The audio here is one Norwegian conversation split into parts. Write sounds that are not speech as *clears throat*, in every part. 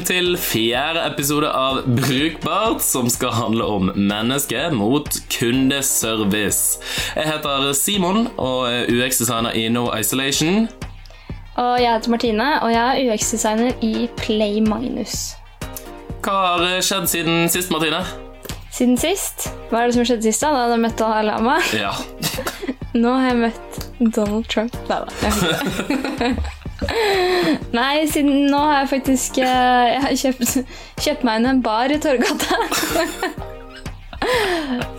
velkommen til fjerde episode av Brukbart, som skal handle om mennesket mot kundeservice. Jeg heter Simon og er UX-designer i No Isolation. Og jeg heter Martine, og jeg er UX-designer i Play Magnus. Hva har skjedd siden sist, Martine? Siden sist Hva er det som skjedde sist? Da Da hadde jeg møtt Dalai Lama. Ja. *laughs* Nå har jeg møtt Donald Trump. Nei da. *laughs* Nei, siden nå har jeg faktisk eh, Jeg har kjøpt, kjøpt meg inn en bar i Torgata.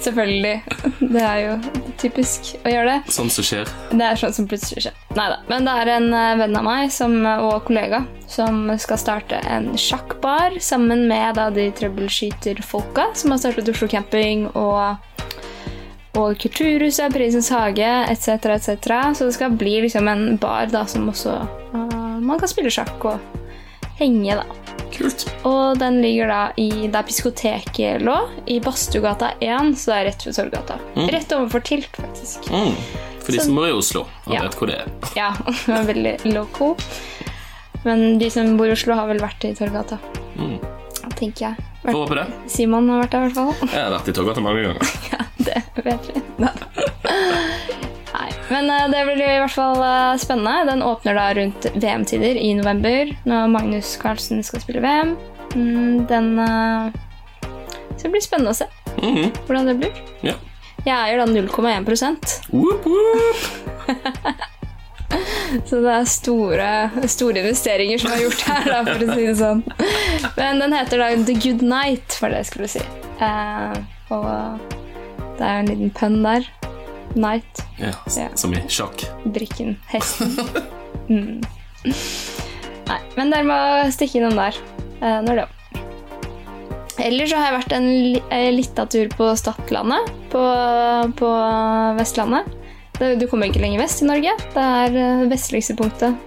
Selvfølgelig. Det er jo typisk å gjøre det. Sånn som skjer. Det er sånn som plutselig skjer. Neida. Men det er en eh, venn av meg som, og kollega som skal starte en sjakkbar sammen med da, de troubleshooter-folka som har startet Oslo Camping og, og Kulturhuset, Prinsens hage etc. etc. Så det skal bli liksom en bar da, som også uh, man kan spille sjakk og henge, da. Kult. Og den ligger da i der diskoteket lå, i Badstugata 1, så det er rett ved Torgata. Rett overfor Tilt, faktisk. Mm. For de Så- som bor i Oslo og Ja. vet hvor det er. *laughs* Ja, det er veldig loco. Men de som bor i Oslo, har vel vært i Torgata. Mm. Tenker jeg. Får håpe det. Simon har vært der, i hvert fall. Jeg har vært i Torgata mange ganger. *laughs* Ja, det vet vi. Nei. Men uh, det blir i hvert fall uh, spennende. Den åpner da rundt VM-tider i november, når Magnus Carlsen skal spille VM. Mm, den uh, Så det blir spennende å se Mhm. hvordan det blir. Ja. Jeg eier da 0,1 Whoop, whoop. Så det er store, store investeringer som er gjort her, da, for å si det sånn. Men den heter da The Good Night, var det jeg skulle si. Eh, og det er jo en liten pønn der. Night. Ja, Ja. som i sjakk. Brikken. Hesten. Mm. Nei, men dere må stikke innom der eh, når det er Ellers så har jeg vært en eh, lita tur på Stadlandet på, på Vestlandet. Du kommer ikke lenger vest i Norge. Det er eh, det vestligste punktet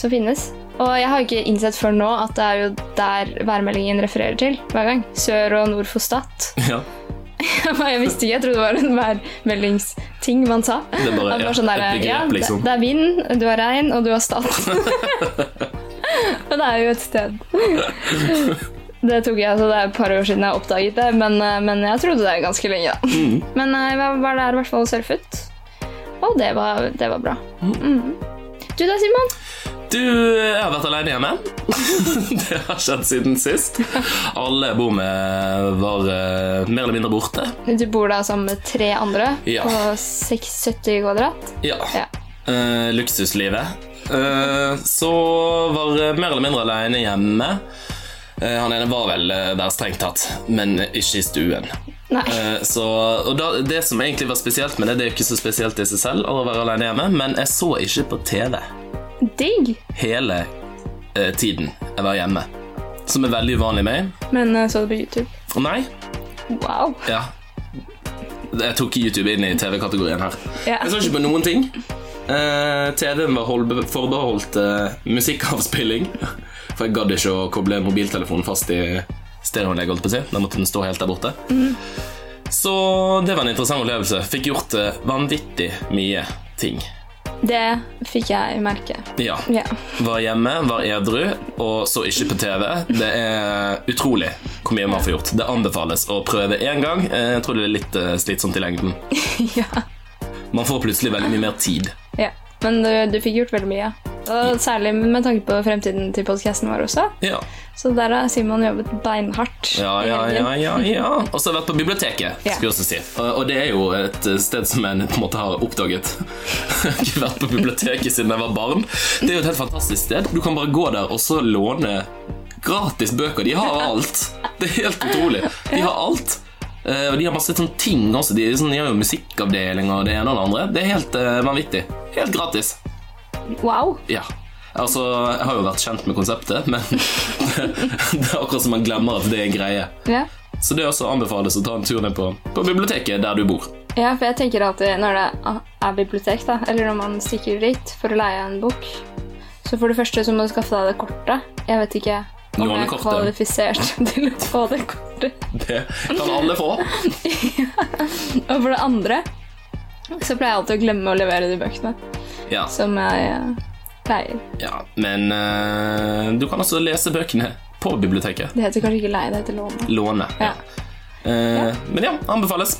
som finnes. Og jeg har ikke innsett før nå at det er jo der værmeldingen refererer til hver gang. Sør og nord for Stad. *laughs* Ja. *laughs* jeg visste ikke, jeg trodde det var en værmeldingsting man sa. Det er bare ja, sånn der, begrep, ja, det- liksom. Det er vind, du har regn, og du har stad. *laughs* og det er jo et sted. Det tok jeg, så det er et par år siden jeg oppdaget det, men, eh, men jeg trodde det ganske lenge. da. Mm. Men eh, jeg var der i hvert fall og surfet, og det var, det var bra. Mm. Du da, Simon? Du, jeg har vært alene hjemme. *laughs* det har skjedd siden sist. Alle jeg bor med, var uh, mer eller mindre borte. Du bor da sammen med tre andre Ja. på 670 kvadrat. Ja. Ja. Uh, luksuslivet. Uh, så var mer eller mindre alene hjemme. Eh, han ene var vel eh, der strengt tatt, men ikke i stuen. Eh, så, og da, Det som egentlig var spesielt med det, det er jo ikke så spesielt i seg selv å være alene hjemme, men jeg så ikke på TV Digg. hele eh, tiden jeg var hjemme. Som er veldig uvanlig med meg. Men uh, så du på YouTube? Nei, Wow. ja Jeg tok YouTube inn i TV-kategorien her. Ja. Jeg så ikke på noen ting. Uh, TV-en var forbeholdt uh, musikkavspilling. For jeg gadd ikke å koble mobiltelefonen fast i stereoanlegget, holdt på å si. Da måtte den stå helt der borte. Så det var en interessant opplevelse. Fikk gjort eh, vanvittig mye ting. Det fikk jeg merke. Ja. Ja. Var hjemme, var edru, og så ikke på TV. Det er utrolig hvor mye man får gjort. Det anbefales å prøve én gang. Eh, Jeg tror det er litt eh, slitsomt i lengden. *laughs* ja. Man får plutselig veldig mye mer tid. ja. Men du, du fikk gjort veldig mye. Og særlig med tanke på fremtiden til podkasten vår også. Ja, Så der har Simon jobbet beinhardt. ja, ja, ja, ja, ja. Og så har jeg vært på biblioteket, Ja. jeg også si. Og det er jo et sted som jeg på en måte har oppdaget. *laughs* Jeg har ikke vært på biblioteket siden jeg var barn. Det er jo et helt fantastisk sted. Du kan bare gå der og så låne gratis bøker. De har alt. Det er helt utrolig. De har alt. Eh, og de har masse sånne ting også. De, sånn, de har jo musikkavdeling og det ene og det andre. Det er helt eh, vanvittig. Helt gratis. Wow. Ja. Altså, jeg har jo vært kjent med konseptet, men *laughs* det er akkurat som man glemmer at det er greie. Ja. Så det også anbefales å ta en tur ned på, på biblioteket der du bor. ja, for jeg tenker alltid når det er bibliotek, da, eller når man stikker dit for å leie en bok, så for det første så må du skaffe deg det kortet. Jeg vet ikke om jeg er kvalifisert *laughs* til å få det kortet. Det kan alle få. *laughs* Og for det andre så pleier jeg alltid å glemme å levere de bøkene Ja, som jeg pleier. ja. Men uh, du kan også lese bøkene på biblioteket. Det heter kanskje ikke leie, det heter låne. Låne. Ja. Eh, Men ja, anbefales.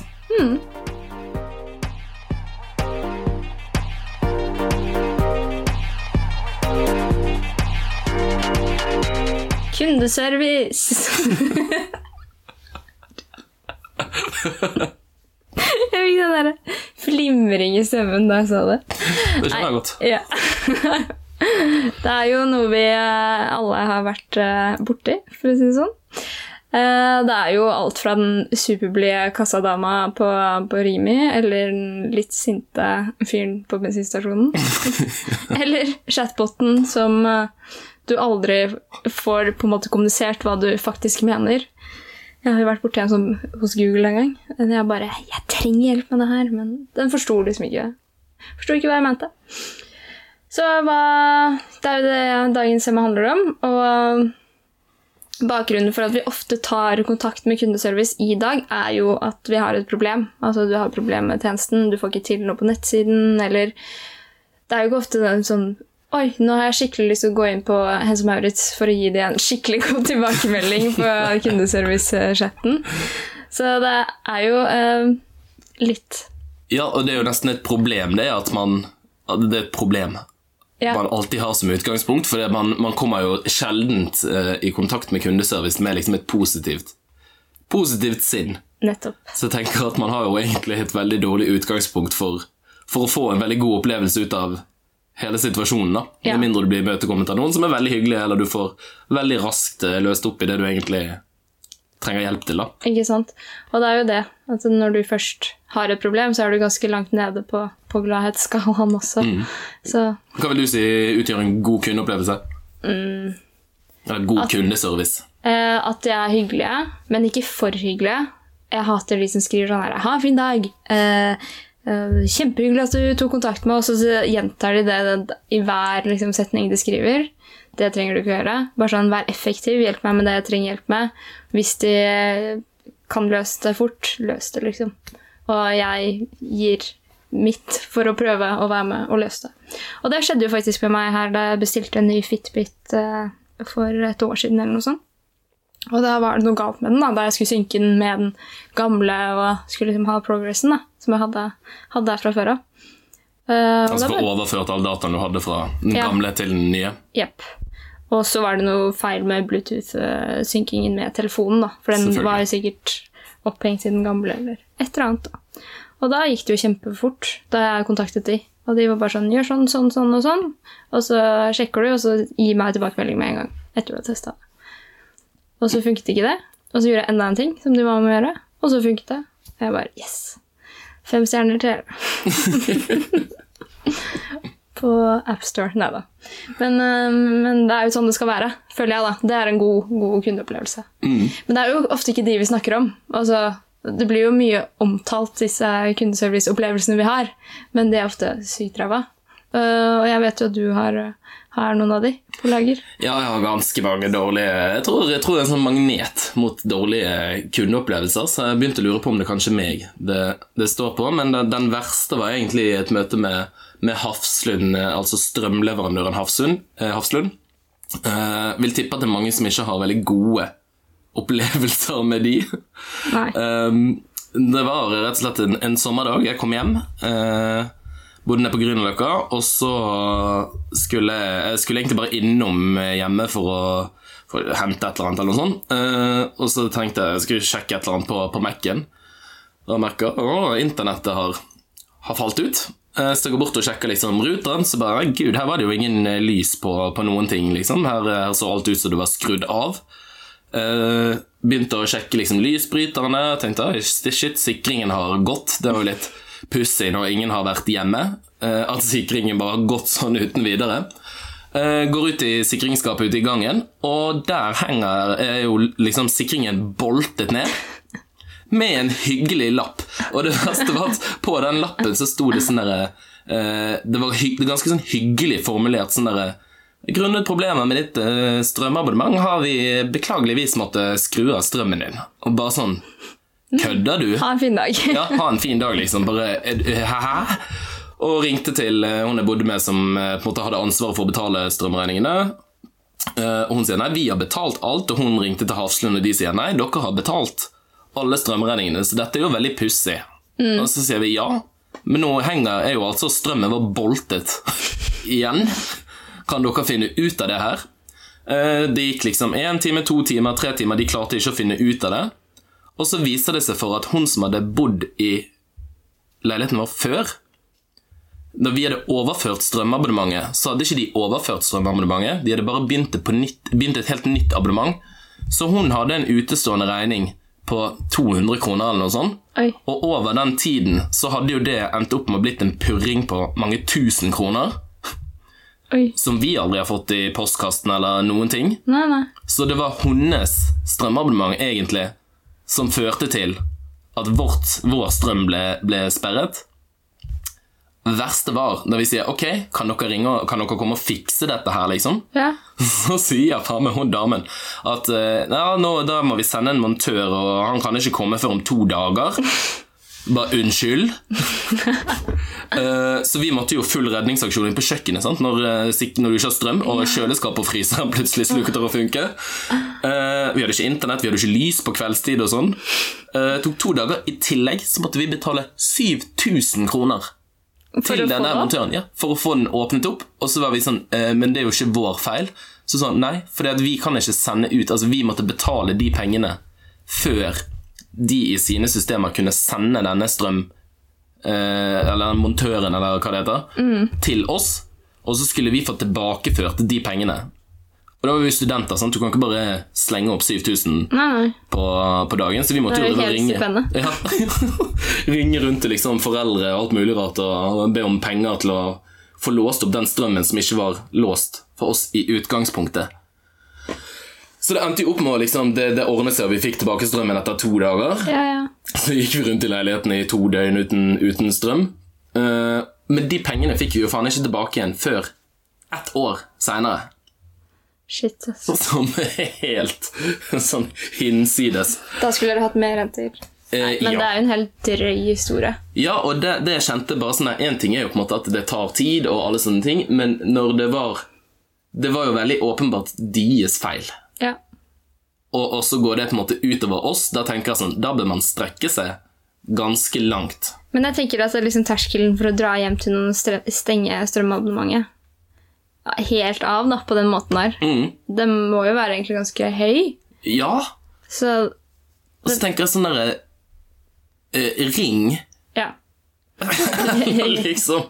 Kundeservice! *laughs* Jeg fikk den derre flimring i stemmen da jeg sa det. Det skjønner jeg godt. Ja. *laughs* Det er jo noe vi eh, alle har vært eh, borti, for å si det sånn. Eh, Det er jo alt fra den superblide kassadama på, på Rimi, eller den litt sinte fyren på bensinstasjonen. *laughs* eller chatboten som du aldri får på en måte kommunisert hva du faktisk mener. Jeg har jo vært borti en sånn hos Google en gang. og Jeg bare 'Jeg trenger hjelp med det her', men den forsto liksom ikke Forsto ikke hva jeg mente. Så hva Det er jo det dagens tema handler om. Og bakgrunnen for at vi ofte tar kontakt med kundeservice i dag, er jo at vi har et problem. Altså du har et problem med tjenesten, du får ikke til noe på nettsiden, eller Det er jo ikke ofte den sånn Oi, nå har jeg skikkelig lyst til å gå inn på Hense Maurits for å gi dem en skikkelig god tilbakemelding på *laughs* kundeservice-chatten. Så det er jo eh, litt Ja, og det er jo nesten et problem, det at man at Det er et problem Ja. man alltid har som utgangspunkt, for man, man kommer jo sjeldent eh, i kontakt med kundeservice med liksom et positivt positivt sinn. Nettopp. Så jeg tenker at man har jo egentlig et veldig dårlig utgangspunkt for, for å få en veldig god opplevelse ut av hele situasjonen. da. Ja. Med mindre du blir imøtekommet av noen som er veldig hyggelig, eller du får veldig raskt eh, løst opp i det du egentlig trenger hjelp til. da. Ikke sant? Og det er jo det. At når du først har et problem, så er du ganske langt nede på, på gladhetsskalaen også. Så Hva vil du si utgjør en god kundeopplevelse? Mm. Eller god kundeservice? eh, at de er hyggelige, men ikke for hyggelige. Jeg hater de som skriver sånn her 'Ha en fin dag'. Eh, 'Kjempehyggelig at du tok kontakt med oss', og så gjentar de det i hver liksom, setning de skriver. Det trenger du ikke gjøre. Bare sånn, Vær effektiv, hjelp meg med det jeg trenger hjelp med. Hvis de kan løse det fort, løs det, liksom. Og jeg gir mitt for å prøve å være med og løse det. Og det skjedde jo faktisk med meg her da jeg bestilte en ny Fitbit eh, for et år siden. eller noe sånt. Og da var det noe galt med den, da, da jeg skulle synke den med den gamle og skulle liksom ha progressen da, som jeg hadde, hadde der fra før av. Uh, Altså få overført all dataen du hadde fra den Ja. gamle til den nye? Jepp. Og så var det noe feil med Bluetooth-synkingen med telefonen, da. For den var jo sikkert opphengt i den gamle, eller et eller annet. da. Og da gikk det jo kjempefort da jeg kontaktet de. Og de var bare sånn Gjør sånn, sånn, sånn og sånn. Og så sjekker du, og så gi meg tilbakemelding med en gang. Etter du har testa det. Og så funket ikke det. Og så gjorde jeg enda en ting som de var med å gjøre, og så funket det. Og jeg bare Yes! Fem stjerner til *laughs* på AppStore. Nei da. Men, øh, men det er jo sånn det skal være, føler jeg. da. Det er en god, god kundeopplevelse. Men det er jo ofte ikke de vi snakker om. Altså, det blir jo mye omtalt, disse kundeserviceopplevelsene vi har, men de er ofte sykt ræva. Uh, og jeg vet jo at du har, har noen av de på lager. Ja, jeg har ganske mange dårlige Jeg tror, jeg tror det er en sånn magnet mot dårlige kundeopplevelser, så jeg begynte å lure på om det kanskje er meg det, det står på. Men den, den verste var egentlig et møte med, med Hafslund, eh, altså strømleverandøren Hafslund. Eh, Hafslund. Eh, vil tippe at det er mange som ikke har veldig gode opplevelser med de. Nei. Eh, det var rett og slett en, en sommerdag. Jeg kom hjem. Uh, bodde nede på Grünerløkka, og så skulle jeg, jeg skulle egentlig bare innom hjemme for å, for hente et eller annet. eller noe sånt. Uh, og så tenkte jeg jeg skulle sjekke et eller annet på, på Mac-en. Jeg merka at internettet har, har falt ut. Uh, så jeg går bort og sjekker liksom ruteren, så bare Gud, her var det jo ingen eh, lys på, på noen ting. liksom. Her, her så alt ut som det var skrudd av. Uh, begynte å sjekke liksom lysbryterne. Tenkte «Oi, shit, sikringen har gått. Det var jo litt pussig når ingen har vært hjemme. eh, at sikringen bare har gått sånn uten videre. Eh, går ut i sikringsskapet ute i gangen, og der henger er jo liksom sikringen boltet ned. Med en hyggelig lapp. Og det verste var at på den lappen så sto det sånn derre eh, Det var ganske sånn hyggelig formulert sånn derre Grunnet problemer med ditt strømabonnement har vi beklageligvis måttet skru av strømmen din. Og bare sånn Kødder du? Ha en fin dag. Ja, ha en fin dag, liksom. Bare Hæ? Og ringte til eh, hun jeg bodde med, som eh, på en måte hadde ansvaret for å betale strømregningene. Eh, og hun sier nei, vi har betalt alt, og hun ringte til Hafslund, og de sier nei, dere har betalt alle strømregningene, så dette er jo veldig pussig. Og så sier vi ja, men nå henger er jo altså strømmen var boltet *laughs* igjen. Kan dere finne ut av det her? Det gikk liksom én time, to timer, tre timer, de klarte ikke å finne ut av det. Og så viser det seg for at hun som hadde bodd i leiligheten vår før, da vi hadde overført strømabonnementet, så hadde ikke de overført strømabonnementet. De hadde bare begynt, på nytt, begynt et helt nytt abonnement. Så hun hadde en utestående regning på 200 kroner eller noe sånt. Oi. Og over den tiden så hadde jo det endt opp med å blitt en purring på mange tusen kroner. Oi. Som vi aldri har fått i postkassen eller noen ting. Nei, nei. Så det var hennes strømabonnement egentlig som førte til at vårt, vår strøm ble, ble sperret. Det verste var da vi sier ok, kan dere, ringe, og- kan dere komme og fikse dette her, liksom? Ja. *laughs* Så sier faen meg hun damen at eh, ja, nå, da må vi sende en montør, og han kan ikke komme før om to dager. Bare unnskyld. uh, *laughs* så vi måtte jo full redningsaksjon inn på kjøkkenet sant? Når, eh, når du ikke har strøm, og kjøleskap og fryser *laughs* plutselig slutter å funke. Uh, vi hadde ikke internett, vi hadde ikke lys på kveldstid og sånn. Det tok to dager. I tillegg så måtte vi betale 7000 kroner til denne montøren. Ja, for å få den åpnet opp. Og så var vi sånn Men det er jo ikke vår feil. Så sånn, nei, for vi kan ikke sende ut Altså, vi måtte betale de pengene før de i sine systemer kunne sende denne strøm eh, Eller montøren, eller hva det heter, til oss. Og så skulle vi få tilbakeført de pengene. Og da var vi studenter, sant? du kan ikke bare slenge opp 7000 Nei, nei. på, på dagen, så vi måtte jo ringe. *laughs* Ja. ringe rundt til liksom foreldre og alt mulig rart og be om penger til å få låst opp den strømmen som ikke var låst for oss i utgangspunktet. Så det endte jo opp med å liksom, det, det ordnet seg, og vi fikk tilbake strømmen etter to dager. Ja, ja. Så gikk vi rundt i leiligheten i to døgn uten, uten strøm. Uh, men de pengene fikk vi jo faen ikke tilbake igjen før ett år seinere. Shit, ass. *laughs* Som er helt sånn hinsides. Da skulle dere hatt mer renter. Eh, Men ja. det er jo en helt drøy historie. Ja, og det, det kjente bare sånn En ting er jo på en måte at det tar tid, og alle sånne ting, men når det var Det var jo veldig åpenbart deres feil. Ja. Og, og så går det på en måte utover oss. Da tenker jeg sånn, da bør man strekke seg ganske langt. Men jeg tenker er liksom terskelen for å dra hjem til noen og stenge strømabonnementet helt av da, på den måten der. Mm. Den må jo være egentlig ganske høy. Ja. Så Og så tenker jeg sånn derre uh, Ring, ja. *laughs* *laughs* liksom.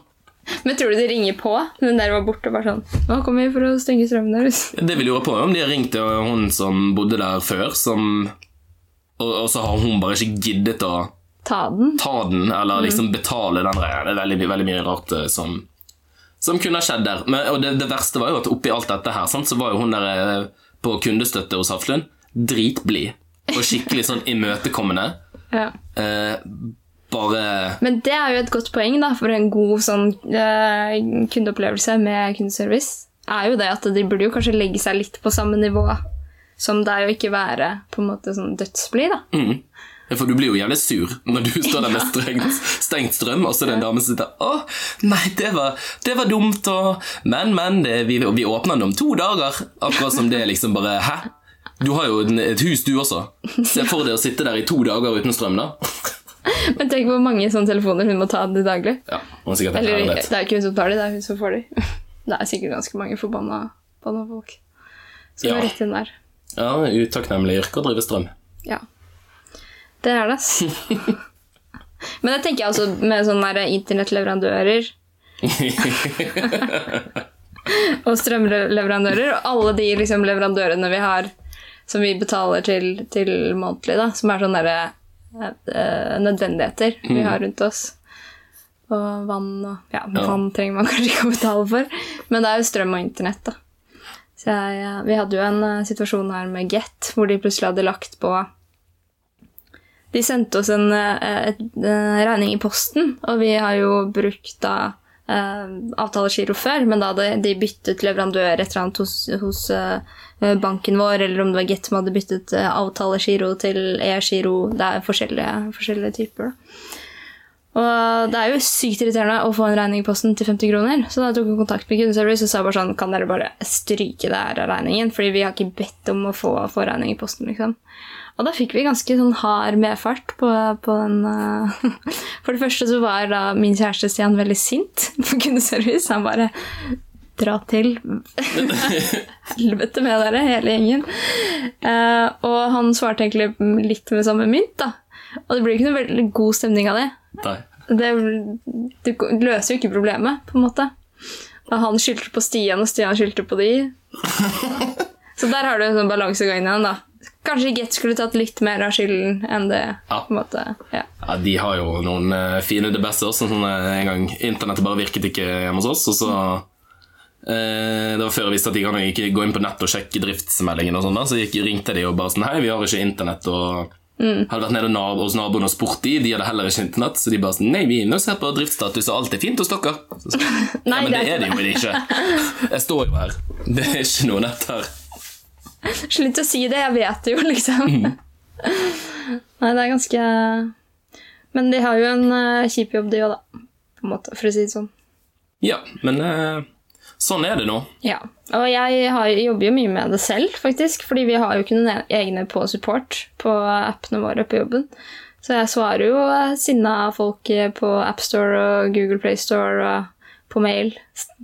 Men tror du de ringer på? Den der var borte og bare sånn Nå kommer vi for å stenge strømmen deres. Det vil jo lure på om de har ringt til hun som bodde der før, som og, og så har hun bare ikke giddet å Ta den. ta den, eller liksom betale den greia. Det er veldig, veldig mye rart eh, som, som kunne ha skjedd der. Men, og det, det verste var jo at oppi alt dette her, sant, så var jo hun der eh, på kundestøtte hos Haflund dritblid. Og skikkelig sånn imøtekommende. Ja. Eh, bare Men det er jo et godt poeng da, for en god sånn, eh, kundeopplevelse med kundeservice. Er jo det at de burde jo kanskje legge seg litt på samme nivå som deg, og ikke være på en måte sånn dødsblid. da. mm. For du blir jo jævlig sur når du *laughs* står der med strengt, stengt strøm, og så er det en dame som sitter Å, nei, det var, det var dumt, og Men, men, det, vi, vi åpner den om to dager. Akkurat som det liksom bare Hæ? Du har jo et hus, du også. *laughs* Se for deg å sitte der i to dager uten strøm, da. *laughs* Men tenk hvor mange sånne telefoner hun må ta det daglig. Ja, hun er sikkert Eller det er ikke hun som tar de, det er hun som får de. *laughs* Det er sikkert ganske mange forbanna, forbanna folk. Så Ja. er rett inn der. Ja, utakknemlig yrke å drive strøm. Ja. Det er det, ass. *laughs* Men det tenker jeg også med sånne internettleverandører og strømleverandører, og alle de liksom, leverandørene vi har som vi betaler til, til månedlig, da, som er sånne der, eh, nødvendigheter vi har rundt oss. Og vann og Ja, Ja. vann trenger man *laughs* kanskje ikke å betale for, men det er jo strøm og internett, da. Så jeg, eh, vi hadde jo en uh, situasjon her med Get, hvor de plutselig hadde lagt på De sendte oss en, uh, et, uh, regning i posten, og vi har jo brukt da avtalegiro før, men da hadde de byttet leverandør et eller annet hos, hos eh, banken vår, eller om det var Get som hadde byttet uh, avtalegiro til e-giro. Det er forskjellige, forskjellige typer. Da. Og det er jo sykt irriterende å få en regning i posten til 50 kroner. Så da tok jeg kontakt med kundeservice og sa bare sånn Kan dere bare stryke det her av regningen? Fordi vi har ikke bedt om å få, få regning i posten, liksom. Og da fikk vi ganske sånn hard medfart på, på den uh, *laughs* For det første så var da min kjæreste Stian veldig sint på kundeservice. Han bare Dra til. *laughs* Helvete med dere, hele gjengen. Uh, og han svarte egentlig litt med samme mynt, da. Og det blir ikke noe veldig god stemning av det. Nei. Det, det løser jo ikke problemet, på en måte. Og han skyldte på Stian, og Stian skyldte på de. *laughs* Så der har du en sånn balansegang igjen, da. Kanskje Get skulle tatt litt mer av skylden enn det. Ja. på en måte. Ja. Ja, De har jo noen uh, fine debesser. Sånn som uh, en gang internettet bare virket ikke hjemme hos oss. Og så eh, Det var før jeg visste at de kan ikke gå inn på nett og sjekke driftsmeldingen. og sånn Så gikk, ringte de og bare sånn Hei, vi har ikke internett. og Hadde vært nede nab hos naboen og spurt de, de hadde heller ikke internett. Så de bare sånn Nei, vi nå ser på driftsstatus, og alt er fint hos dere. Så, så, *laughs* Nei, ja, men det er er det jo ikke. Jeg står jo her. Det er ikke noe nett her. Slutt å si det, jeg vet det jo, liksom. Nei, det er ganske Men de har jo en uh, kjip jobb, de òg, da. På en måte, for å si det sånn. Ja, men uh, sånn er det nå. Ja. Og jeg har, jobber jo mye med det selv, faktisk. Fordi vi har jo ikke noen e- egne på support på appene våre på jobben. Så jeg svarer jo eh, sinna folk på AppStore og Google Playstore og på mail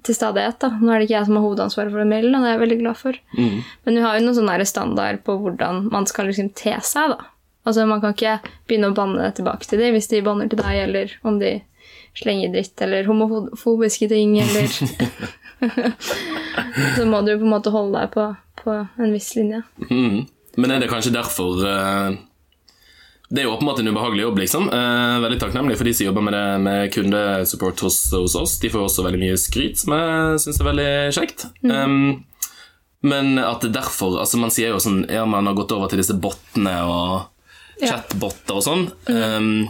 til stadighet. da. Nå er det ikke jeg som har hovedansvaret for den mailen, og det er jeg veldig glad for. Men vi har jo noen sånne standard på hvordan man skal liksom te seg. da. Altså Man kan ikke begynne å banne tilbake til dem hvis de banner til deg, eller om de slenger dritt, eller homofobiske ting, eller *laughs* Så må du på en måte holde deg på, på en viss linje. Mm. Men er det kanskje derfor eh, Det er jo åpenbart en ubehagelig jobb, liksom. Eh, veldig takknemlig for de som jobber med det med kundesupport hos, hos oss. De får også veldig mye skryt, som jeg syns er veldig kjekt. Um, men at det derfor altså Man sier jo sånn Ja, man har gått over til disse bottene og chatboter og sånn. Um,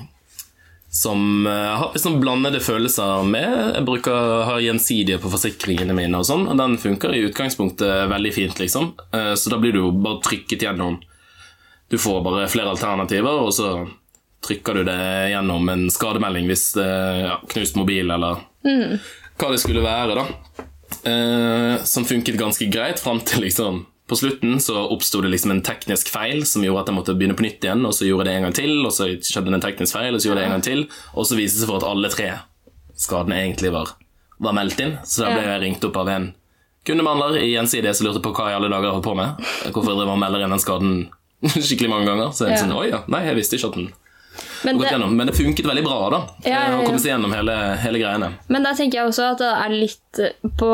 som jeg har liksom blandede følelser med. Jeg bruker har gjensidige på forsikringene mine, og sånn, og den funker i utgangspunktet veldig fint. liksom. Eh, Så da blir du jo bare trykket gjennom. Du får bare flere alternativer, og så trykker du det gjennom en skademelding hvis det ja, knust mobil eller hva det skulle være. da. Eh, som funket ganske greit fram til liksom på slutten så oppsto det liksom en teknisk feil som gjorde at jeg måtte begynne på nytt igjen, og så gjorde jeg det en gang til, og så skjedde det en teknisk feil, og så gjorde jeg det en gang til, og så viste det seg for at alle tre skadene egentlig var, var meldt inn. Så da ble jeg ringt opp av en kundemandler i Gjensidige som lurte på hva i alle dager jeg holdt på med. Hvorfor jeg driver og melder inn den skaden *laughs* skikkelig mange ganger. Så jeg Ja. sånn, oi ja, nei, jeg visste ikke at den Men, det. Men det funket veldig bra, da. Ja, ja, ja. Å komme seg gjennom hele, hele greiene. men der tenker jeg også at det er litt på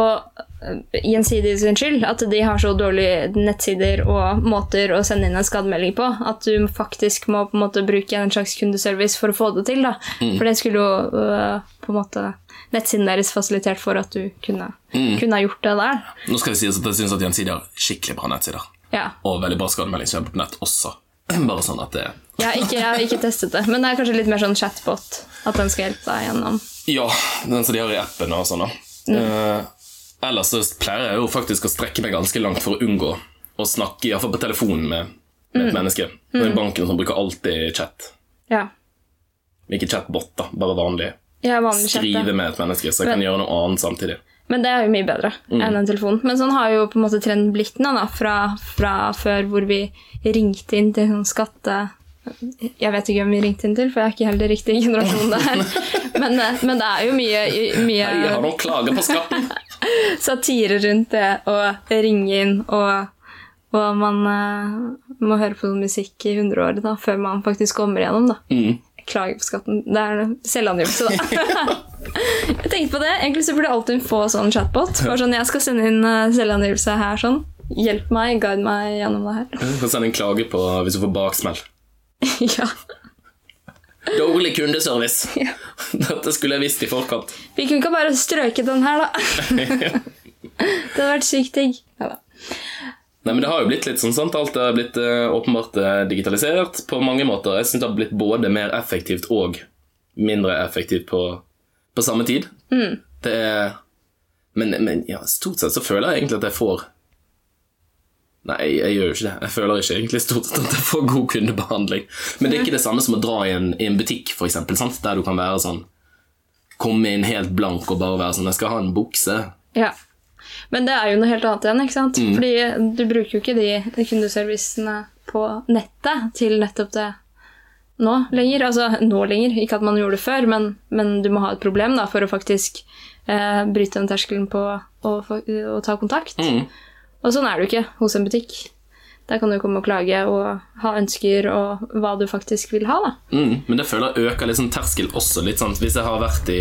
eh, gjensidig sin skyld at de har så dårlige nettsider og måter å sende inn en skademelding på at du faktisk må på en måte bruke en slags kundeservice for å få det til. da. For det skulle jo øh, på en måte nettsiden deres fasilitert for at du kunne, kunne ha gjort det der. Nå skal det sies at jeg syns at Gjensidig har skikkelig bra nettsider. Ja. Og veldig bra skademelding kommer på nett også. *clears throat* Bare sånn at det Jeg har, ikke, jeg har ikke testet det, men det er kanskje litt mer sånn chatbot. At den skal hjelpe deg gjennom. Ja, den som de har i appen og sånn, da. Eh, ellers så pleier jeg jo faktisk å strekke meg ganske langt for å unngå å snakke, iallfall på telefonen, med, med et menneske. Og I banken som bruker alltid chat. Ja. Ikke chatbot, da, bare vanlig. Ja, vanlig chat. Skrive da. med et menneske, så jeg kan gjøre noe annet samtidig. Men det er jo mye bedre enn en telefon. Men sånn har jo på en måte trenden blitt nå, da, fra, fra før hvor vi ringte inn til sånn skatte... Jeg vet ikke hvem vi ringte inn til, for jeg er ikke helt riktig generasjon der. *laughs* Men, eh, men det er jo mye, mye Hei, jeg har noen klager på skatten! *laughs* satire rundt det å ringe inn, og, og man uh, må høre på musikk i 100 år da, før man faktisk kommer igjennom. da. Mm. Klage på skatten. Det er selvangivelse, da. *laughs* jeg tenkte på det. Egentlig så burde Altinn få sånn chatbot. Bare sånn, Jeg skal sende inn eh, selvangivelse her. sånn. Hjelp meg, guide meg gjennom det her. Du kan sende en klage på hvis du får baksmell. *laughs* ja. Dårlig kundeservice! *laughs* Ja. Dette skulle jeg visst i forkant. Vi kunne ikke bare strøket den her, da. det hadde vært sykt digg. Ja, da. Nei, men Det har jo blitt litt sånn, sant? Alt er blitt uh, åpenbart uh, digitalisert på mange måter. Jeg synes det har blitt både mer effektivt og mindre effektivt på, på samme tid. Det er men, men ja, stort sett så føler jeg egentlig at jeg får Nei, jeg gjør jo ikke det. Jeg føler ikke egentlig stort sett at jeg får god kundebehandling. Men det er ikke det samme som å dra i en, i en butikk, for eksempel, sant? der du kan være sånn Komme inn helt blank og bare være sånn 'Jeg skal ha en bukse'. Ja. Men det er jo noe helt annet igjen, ikke sant? Fordi du bruker jo ikke de, de kundeservicene på nettet til nettopp det nå lenger. Altså nå lenger, ikke at man gjorde det før, men, men du må ha et problem da, for å faktisk eh, bryte den terskelen på å, å ta kontakt. Mm. Og sånn er det jo ikke hos en butikk. Der kan du komme og klage og ha ønsker og hva du faktisk vil ha. da. Mm, men det føler jeg øker liksom terskel også litt sant? Hvis jeg har vært i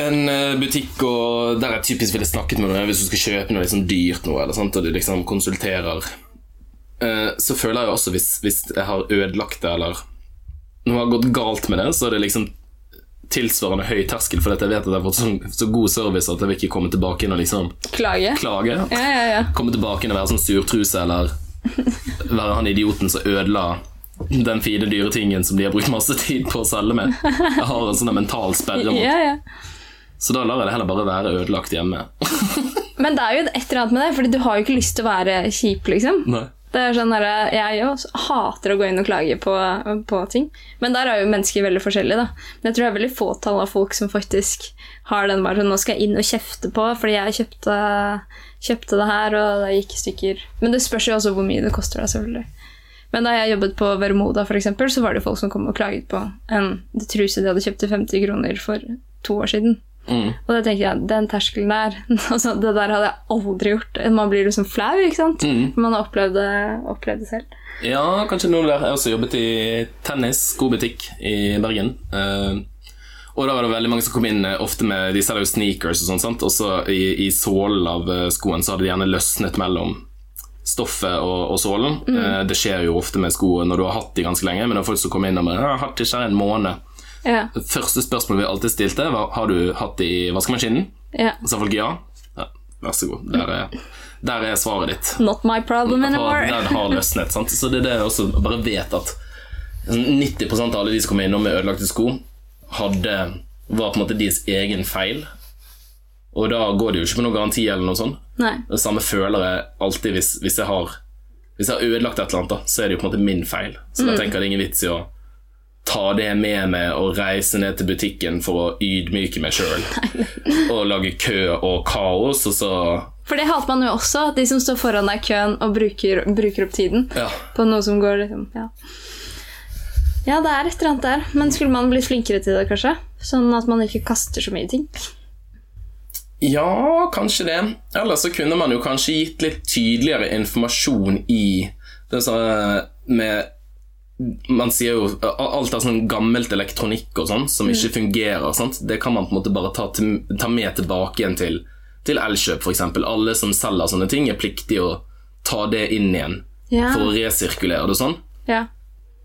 en eh, butikk og der jeg typisk ville snakket med noen hvis du skal kjøpe noe liksom dyrt noe, eller sant, og du liksom konsulterer, eh, så føler jeg også hvis, hvis jeg har ødelagt det, eller noe har gått galt med det, så er det liksom tilsvarende høy terskel, fordi jeg vet at jeg har fått så, så god service at jeg vil ikke komme tilbake inn og liksom Klage. klage. Ja, ja, ja. komme tilbake inn og være sånn surtruse eller være han idioten som ødela den fine dyre tingen som de har brukt masse tid på å selge med. Jeg har en sånn mental sperre mot. ja, ja. Så da lar jeg det heller bare være ødelagt hjemme. *laughs* Men det er jo et eller annet med det, Fordi du har jo ikke lyst til å være kjip, liksom. Nei. Det er sånn der, Jeg også hater å gå inn og klage på, på ting. Men der er jo mennesker veldig forskjellige. da. Men jeg tror det er veldig fåtall av folk som faktisk har den bare sånn Nå skal jeg inn og kjefte på fordi jeg kjøpte, kjøpte det her, og det gikk i stykker. Men det spørs jo også hvor mye det koster deg, selvfølgelig. Men da jeg jobbet på Vermoda, for eksempel, så var det folk som kom og klaget på en truse de hadde kjøpt til 50 kroner for to år siden. Mm. Og da tenker jeg, den terskelen der *laughs* altså, Det der hadde jeg aldri gjort. Man blir liksom flau, ikke sant? Mm. Man har opplevd det, opplevd det selv. Ja, kanskje noen der. Jeg har også jobbet i tennis, skobutikk i Bergen. Uh, og da var det veldig mange som kom inn eh, ofte med De selger jo sneakers og sånn, sant. Og så i, i sålen av eh, skoen så hadde de gjerne løsnet mellom stoffet og, og sålen. Eh, det skjer jo ofte med sko når du har hatt de ganske lenge, men det er folk som kommer inn og bare «Jeg har hatt de ikke en måned. Ja, Det første spørsmålet vi alltid stilte, var har du hatt det i vaskemaskinen. ja. Så sa folk ja. ja. Vær så god. Der er, der er svaret ditt. Not my problem anymore. den har løsnet. Sant? Så det er det jeg også bare vet at 90 av alle de som kommer innom med ødelagte sko, hadde, var på en måte deres egen feil. Og da går det jo ikke på noen garanti eller noe sånt. Nei. Det samme føler jeg alltid hvis, hvis jeg har Hvis jeg har ødelagt et eller annet, da, så er det jo på en måte min feil. Så da tenker jeg det er ingen vits i å ta det med meg og reise ned til butikken for å ydmyke meg sjøl. *laughs* Og lage kø og kaos, og så For det hater man jo også, at de som står foran deg i køen og bruker, bruker opp tiden Ja. på noe som går liksom Ja. Ja, det er et eller annet der. Men skulle man blitt flinkere til det, kanskje? Sånn at man ikke kaster så mye ting? Ja, kanskje det. Eller så kunne man jo kanskje gitt litt tydeligere informasjon i det sånn med Man sier jo alt av sånn gammelt elektronikk og sånn som ikke fungerer. Sant? Det kan man på en måte bare ta, til, ta med tilbake igjen til, til Elkjøp, f.eks. Alle som selger sånne ting, er pliktige å ta det inn igjen Ja. for å resirkulere det og sånn. ja.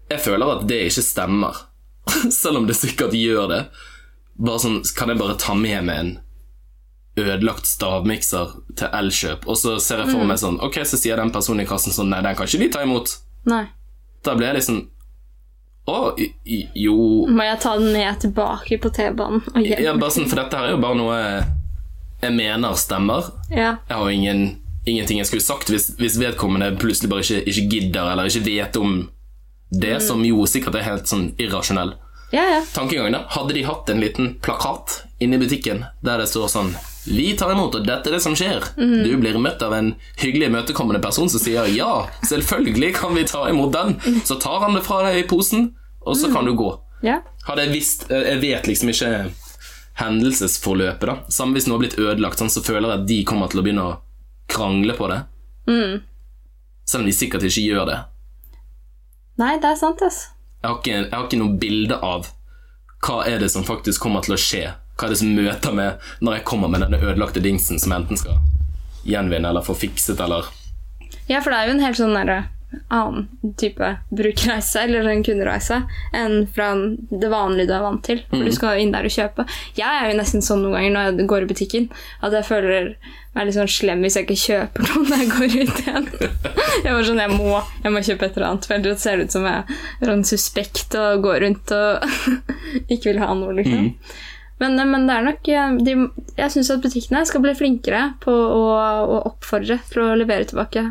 Jeg føler at det ikke stemmer, *laughs* selv om det sikkert gjør det. Bare sånn, Kan jeg bare ta med meg en ødelagt stavmikser til Elkjøp, og så ser jeg for meg sånn Ok, så sier den personen i kassen sånn Nei, den kan ikke de ta imot. Nei. Da blir jeg liksom Å, i- jo Må jeg ta den ned tilbake på T-banen og hjem? ja, bare sånn, For dette her er jo bare noe jeg mener stemmer. Ja. Jeg har ingen, ingenting jeg skulle sagt hvis, hvis vedkommende plutselig bare ikke, ikke gidder eller ikke vet om det, som jo sikkert er helt sånn irrasjonell. ja, ja. tankegangen da, hadde de hatt en liten plakat inne i butikken der det står sånn Vi tar imot, og dette er det som skjer. Du blir møtt av en hyggelig imøtekommende person som sier ja, selvfølgelig kan vi ta imot den. Så tar han det fra deg i posen, og så kan du gå. ja. Hadde jeg visst Jeg vet liksom ikke hendelsesforløpet, da. Samme hvis noe har blitt ødelagt, sånn, så føler jeg at de kommer til å begynne å krangle på det. Selv om de sikkert ikke gjør det. Nei, det er sant, altså. Jeg har, ikke, jeg har ikke noe bilde av hva er det som faktisk kommer til å skje. Hva er det som møter meg når jeg kommer med denne ødelagte dingsen som jeg enten skal gjenvinne eller få fikset eller Ja, for det er jo en helt sånn derre annen type brukerreise eller en kundereise enn fra det vanlige du er vant til. For du skal inn der og kjøpe. Jeg er jo nesten sånn noen ganger når jeg går i butikken at jeg føler meg litt sånn slem hvis jeg ikke kjøper noe når jeg går ut igjen. *laughs* Jeg var sånn, jeg må, jeg må kjøpe et eller annet, for ellers ser det ut som jeg er sånn suspekt og går rundt og *laughs* ikke vil ha noe, liksom. Men, men det er nok eh, de, Jeg syns at butikkene skal bli flinkere på å, å oppfordre til å levere tilbake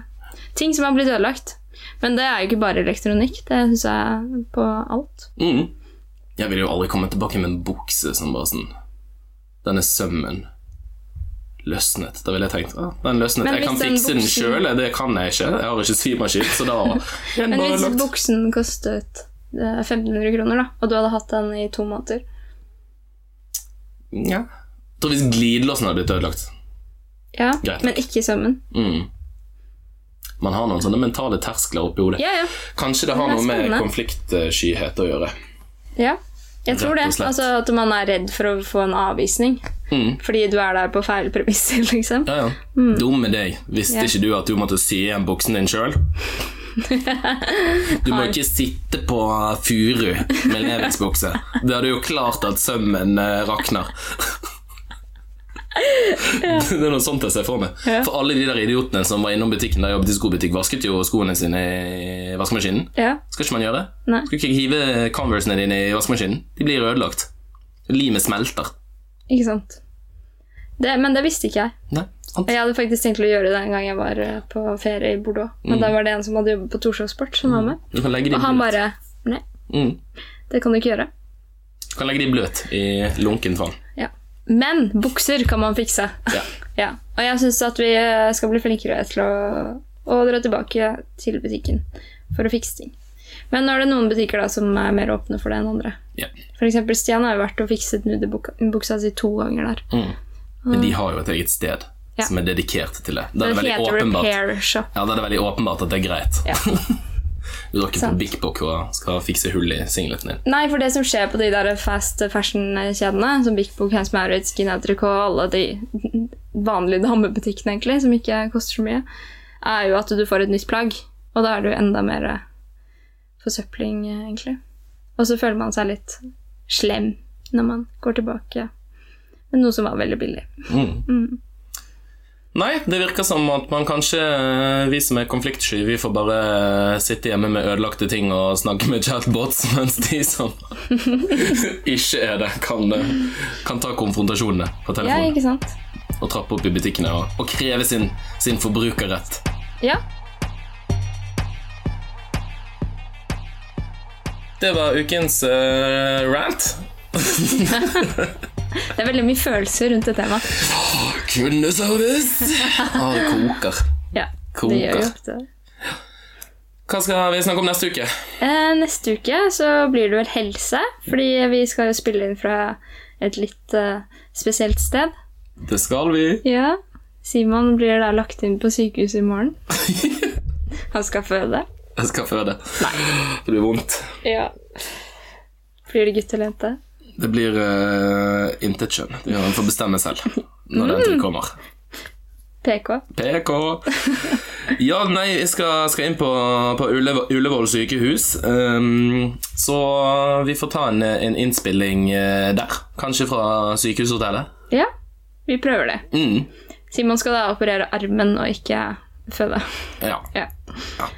ting som har blitt ødelagt. Men det er jo ikke bare elektronikk. Det syns jeg på alt. Mm. Jeg vil jo aldri komme tilbake med en bukse som bare sånn Denne sømmen løsnet. Da ville jeg tenkt ah, den løsnet. Jeg kan fikse den sjøl, det kan jeg ikke. Jeg har ikke symaskin, så da *laughs* Men hvis buksen kostet eh, 1500 kroner, da, og du hadde hatt den i to måneder Ja. Jeg tror hvis glidelåsen hadde blitt ødelagt Ja, Greit. men ikke sømmen. mm. Man har noen sånne mentale terskler oppi hodet. Ja, ja. Kanskje det har Det noe med konfliktskyhet å gjøre. ja. Jeg tror det. Altså At man er redd for å få en avvisning. Mm. Fordi du er der på feil premisser, *laughs* liksom. Ja, ja. Dumme deg. Visste Mm. Ja. ikke du at du måtte sy igjen buksen din sjøl? *laughs* Du må ikke sitte på furu med levensbukse. Det er jo klart at sømmen rakner. rakner. *laughs* Det er noe sånt jeg ser for meg. Ja. For alle de der idiotene som var innom butikken da jeg jobbet i skobutikk, vasket jo skoene sine i vaskemaskinen. Ja. Skal ikke man gjøre det? Nei. Skal ikke hive Conversene dine i vaskemaskinen? De blir ødelagt. Limet smelter. Ikke sant. Det, men det visste ikke jeg. Nei, sant? Jeg hadde faktisk tenkt å gjøre det en gang jeg var eh, på ferie i Bordeaux. Mm. Men da var det en som hadde jobbet på Torshov Sport, som var med. De Og han bare Nei, Mm. det kan du ikke gjøre. Du kan legge de bløt i lunkent vann. Ja. Men bukser kan man fikse. Ja. *laughs* Ja. Og jeg syns at vi eh, skal bli flinkere til å, å dra tilbake til butikken for å fikse ting. Men nå er det noen butikker da som er mer åpne for det enn andre. Ja. Eksempel Stian har jo vært og fikset nudebuksa si to ganger der. Mm. Men de har jo et eget sted Ja. som er dedikert til det. Da er Det det heter åpenbart Repair Shop. Ja, da er det veldig åpenbart at det er greit. Ja. *laughs* Du drar ikke på Big Book og skal fikse hull i singleten din. Nei, for det som skjer på de der fast fashion-kjedene, som Big Book, Hans Maurits, Skinhead og alle de vanlige damebutikkene egentlig, som ikke koster så mye, er jo at du får et nytt plagg. Og da er det jo enda mer eh, forsøpling, eh, egentlig. Og så føler man seg litt slem når man går tilbake med noe som var veldig billig. Mm. Nei, det virker som at man kanskje, eh, vi som er konfliktsky, vi får bare eh, sitte hjemme med ødelagte ting og snakke med chatbots, *laughs* mens de som *laughs* ikke er det, kan, eh, kan ta konfrontasjonene på Ja, ikke sant? og trappe opp i butikkene og, og kreve sin, sin forbrukerrett. Ja. Det var ukens uh, rant. Det er veldig mye følelser rundt det temaet. Kundeservice! *laughs* Ah, det koker. Ja, Koker. det gjør jo ofte. Hva skal vi snakke om neste uke? Eh, neste uke så blir det vel helse, fordi vi skal jo spille inn fra et litt uh, spesielt sted. Det skal vi. Ja. Simon blir da lagt inn på sykehuset i morgen. *laughs* Han skal føde. Jeg skal føde. Nei. Det blir vondt. Ja. Blir det gutt eller jente? Det blir uh, intet kjønn. Han få bestemme selv når den tid kommer. PK. PK. Ja, nei, jeg skal, skal inn på, på Ullevål sykehus. Um, så vi får ta en, en innspilling uh, der. Kanskje fra sykehushotellet. Ja, vi prøver det. Mm. Simon skal da operere armen og ikke føde. Ja, Ja. Ja.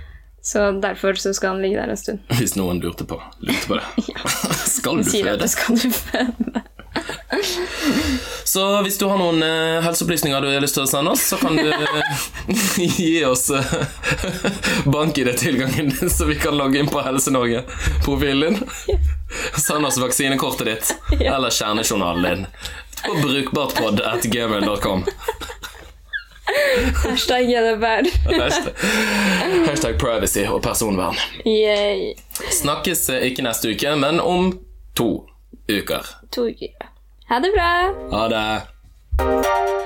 Så derfor så skal han ligge der en stund. hvis noen lurte på, lurte på det. *laughs* *laughs* Skal du føde? det skal du føde. Så hvis du har noen uh, helseopplysninger du har lyst til å sende oss, så kan du eh, *laughs* gi oss uh, bank-ID-tilgangen din, så vi kan logge inn på Helse-Norge-profilen din. Send oss vaksinekortet ditt eller kjernejournalen din på brukbartpod.gmail.com. Hashtag GDPR. *laughs* Hashtag, hashtag privacy og personvern. Yay. Snakkes eh, ikke neste uke, men om to uker. To uker. Ha det bra! Ha det.